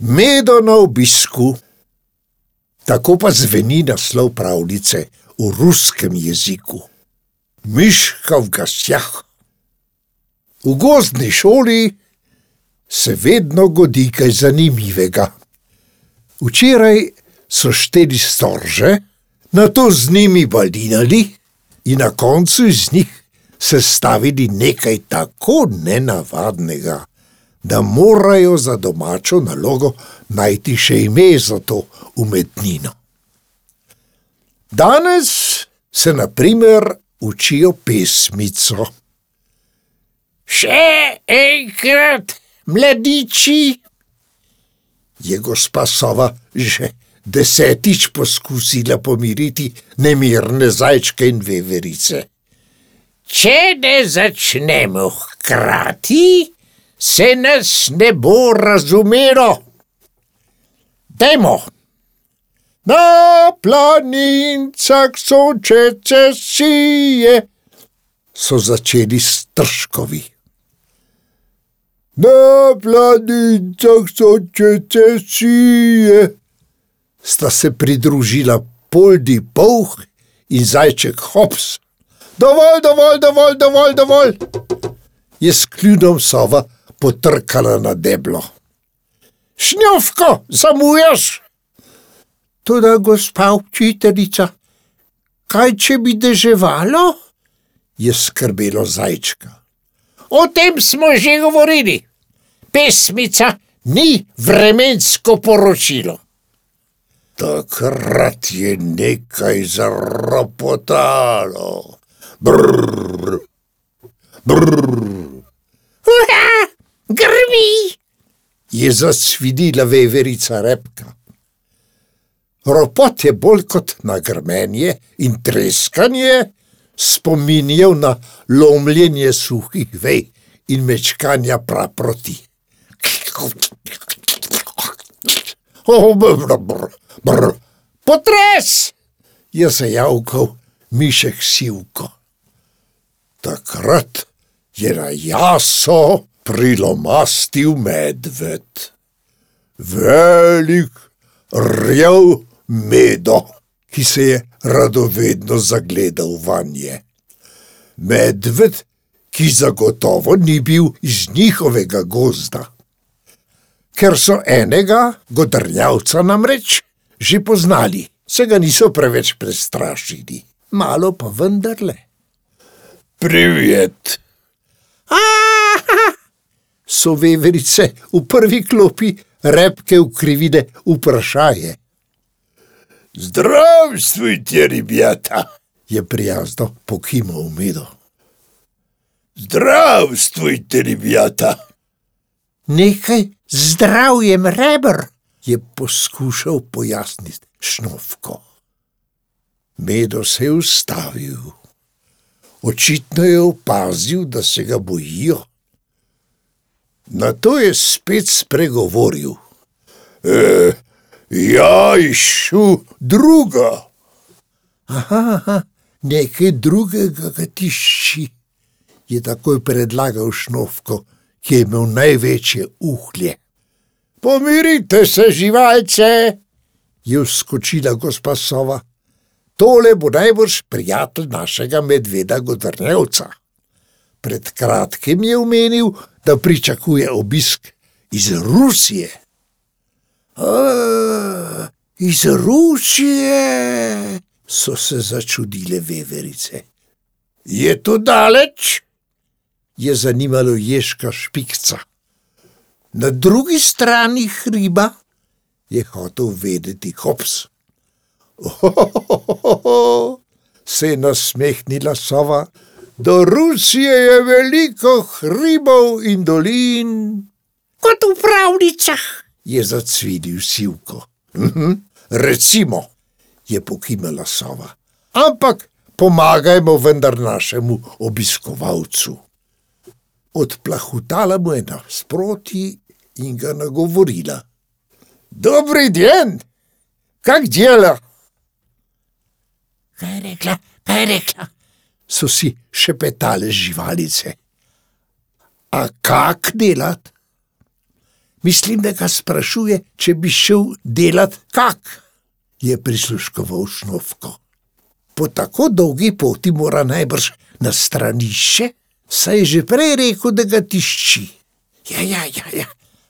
Medo na obisku. Tako pa zveni naslov pravljice v ruskem jeziku. Miška v gastjah. V gozdni šoli se vedno godi kaj zanimivega. Včeraj so šteli storže, na to z njimi balinali in na koncu iz njih sestavili nekaj tako nenavadnega, da morajo za domačo nalogo najti še ime za to umetnino. Danes se na primer učijo pesmico. Še enkrat, mladiči, Je gospa Sova že desetič poskusila pomiriti nemirne zajčke in veverice. če ne začnemo hkrati, se nas ne bo razumelo. Dajmo, Na planincah sončece sije, so začeli strškovi. Na planincah sončece sije, sta se pridružila poldi polh in zajček hops. Dovolj, dovolj, dovolj, dovolj, dovolj. Je s kljudom sova potrkala na deblo. šnjovko, zamujaš. Tudi, gospa učiteljica, kaj če bi deževalo? Je skrbelo zajčka. O tem smo že govorili. Pesmica ni vremensko poročilo. Takrat je nekaj zaropotalo. Brrr, brrr, grmi! je zasvidila veverica repka. Ropot je bolj kot na grmenje in treskanje spominjal na lomljenje suhih vej in mečkanja praproti. Oh, brr, brr, brr. Potres! je zajavkal mišek sivko. Takrat je na jaso prilomastil medved. Velik, rjav medo, ki se je radovedno zagledal vanje. Medved, ki zagotovo ni bil iz njihovega gozda. Ker so enega, godrnjavca namreč, že poznali, se ga niso preveč prestrašili, malo pa vendarle. Privet, Ah, so veverice v prvi klopi repke ukrivile vprašanje. Zdravstvujte, ribjata, je prijazno pokimal medo. Zdravstvujte, ribjata. nekaj zdravjem rebr. je poskušal pojasniti šnovko. Medo se je ustavil. Očitno je opazil, da se ga bojijo. Na to je spet spregovoril. E, ja, išu druga. Aha, aha, nekaj drugega ga tišči, je takoj predlagal šnovko, ki je imel največje uhlje. Pomirite se, živalce, je vskočila gospa Sova. Tole bo najbrž prijatelj našega medveda Godrnevca. Pred kratkim je omenil, da pričakuje obisk iz Rusije. A, iz Rusije, so se začudile veverice. Je to daleč? je zanimalo ježka špikca. Na drugi strani hriba je hotel vedeti Hops. Ohohoho, se je nasmehnila sova. Do Rusije je veliko hribov in dolin, Kot v pravljicah. je zacvilil sivko. Mhm, recimo, je pokimala sova. Ampak pomagajmo vendar našemu obiskovalcu. Odplahutala mu je nasproti in ga nagovorila. Dobri dan, kak dela? Kaj je rekla, kaj je rekla? So si šepetale živalice. A kak delat? Mislim, da ga sprašuje, če bi šel delat kak, je prisluškoval šnovko. Po tako dolgi poti mora najbrž na stranišče, saj je že prej rekel, da ga tišči. Ja, ja, ja, ja.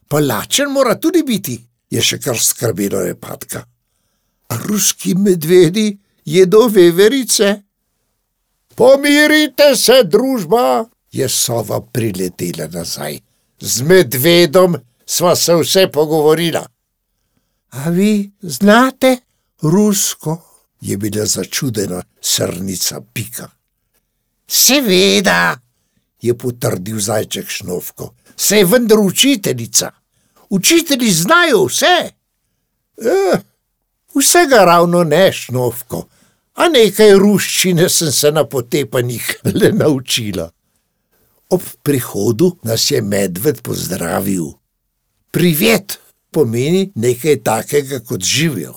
pa lačen mora tudi biti, je še kar skrbelo repatka. A ruski medvedi jedo veverice? Pomirite se, družba, je sova priletela nazaj. Z medvedom sva se vse pogovorila. A vi znate rusko? je bila začudena srnica Pika. Seveda, je potrdil zajček Šnovko, se je vendar učiteljica. Učitelji znajo vse. Eh, vsega ravno ne, Šnovko, a nekaj ruščine sem se na potepanjih le naučila. Ob prihodu nas je medved pozdravil. Privet pomeni nekaj takega kot živijo.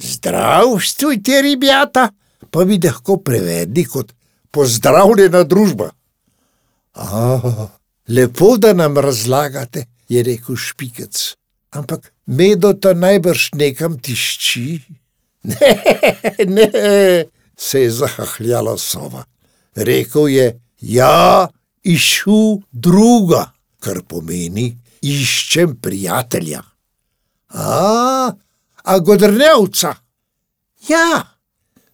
Zdrav, stojte, ribjata, pa bi lahko prevedli kot pozdravljena družba. Ah, lepo, da nam razlagate, je rekel špikec. Ampak medo ta najbrž nekam tišči. Ne, ne, se je zahahljala sova. Rekel je: Ja, išu druga, kar pomeni: iščem prijatelja. A, a godrnjavca? Ja,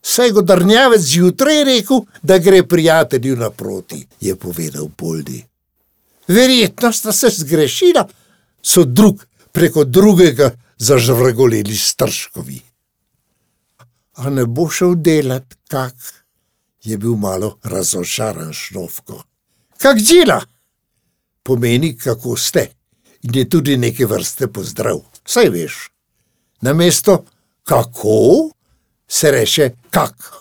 saj godrnjavec zjutraj rekel, da gre prijatelju naproti, je povedal Poldi. Verjetno sta se zgrešila, so drug preko drugega zažvrgolili strškovi. A ne bo šel delat, kak je bil malo razočaran šnovko. Kak dela? Pomeni, kako ste, in je tudi neke vrste pozdrav, saj veš. Na mesto kako se reče kak.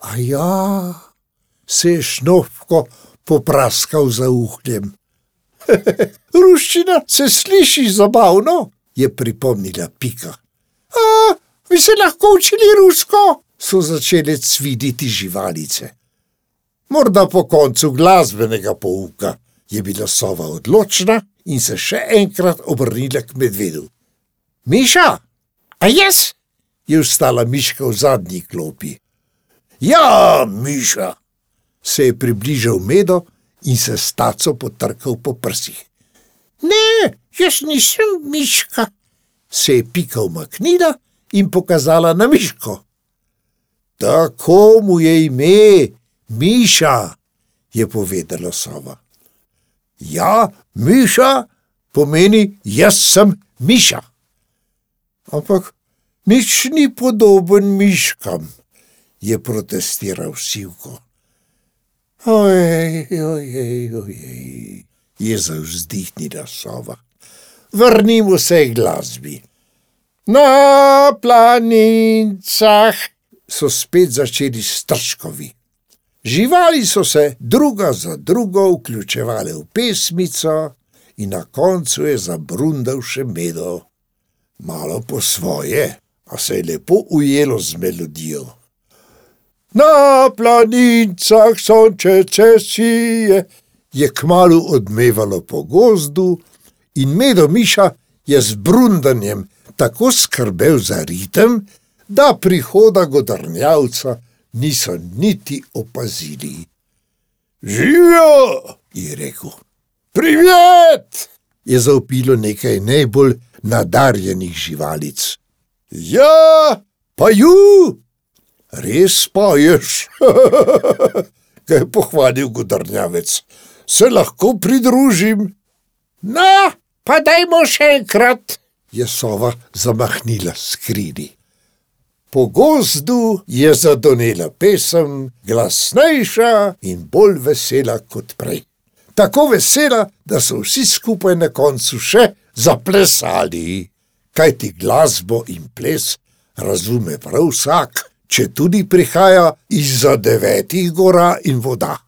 A ja, se je šnovko popraskal za uhljem. Ruščina se sliši zabavno, je pripomnila Pika. Bi se lahko učili rusko? so začele cviditi živalice. Morda po koncu glasbenega pouka je bila sova odločna in se še enkrat obrnila k medvedu. Miša, a jaz? je vstala Miška v zadnji klopi. Ja, Miša, se je približal medo in se s taco potrkal po prsih. Ne, jaz nisem Miška, se je pika umaknila in pokazala na Miško. Tako mu je ime, Miša, je povedala sova. Ja, Miša pomeni jaz sem Miša. Ampak nič ni podoben miškam, je protestiral Sivko. Ojej, ojej, ojej, je zavzdihnila sova. Vrnimo se k glasbi. Na planincah so spet začeli strškovi. Živali so se druga za drugo vključevale v pesmico, in na koncu je zabrundal še medo. Malo po svoje, a se je lepo ujelo z melodijo. Na planincah sončece sije je kmalo odmevalo po gozdu, in medo Miša je z brundanjem tako skrbel za ritem, da prihoda godrnjavca niso niti opazili. Živijo, je rekel. Privet! je zaupilo nekaj najbolj nadarjenih živalic. Ja, pa ju! Res pa ješ, ga je pohvalil godrnjavec. Se lahko pridružim? No, pa dajmo še enkrat, je sova zamahnila skrini. Po gozdu je zadonela pesem, glasnejša in bolj vesela kot prej. Tako vesela, da so vsi skupaj na koncu še zaplesali, kajti glasbo in ples razume prav vsak, če tudi prihaja izza devetih gora in voda.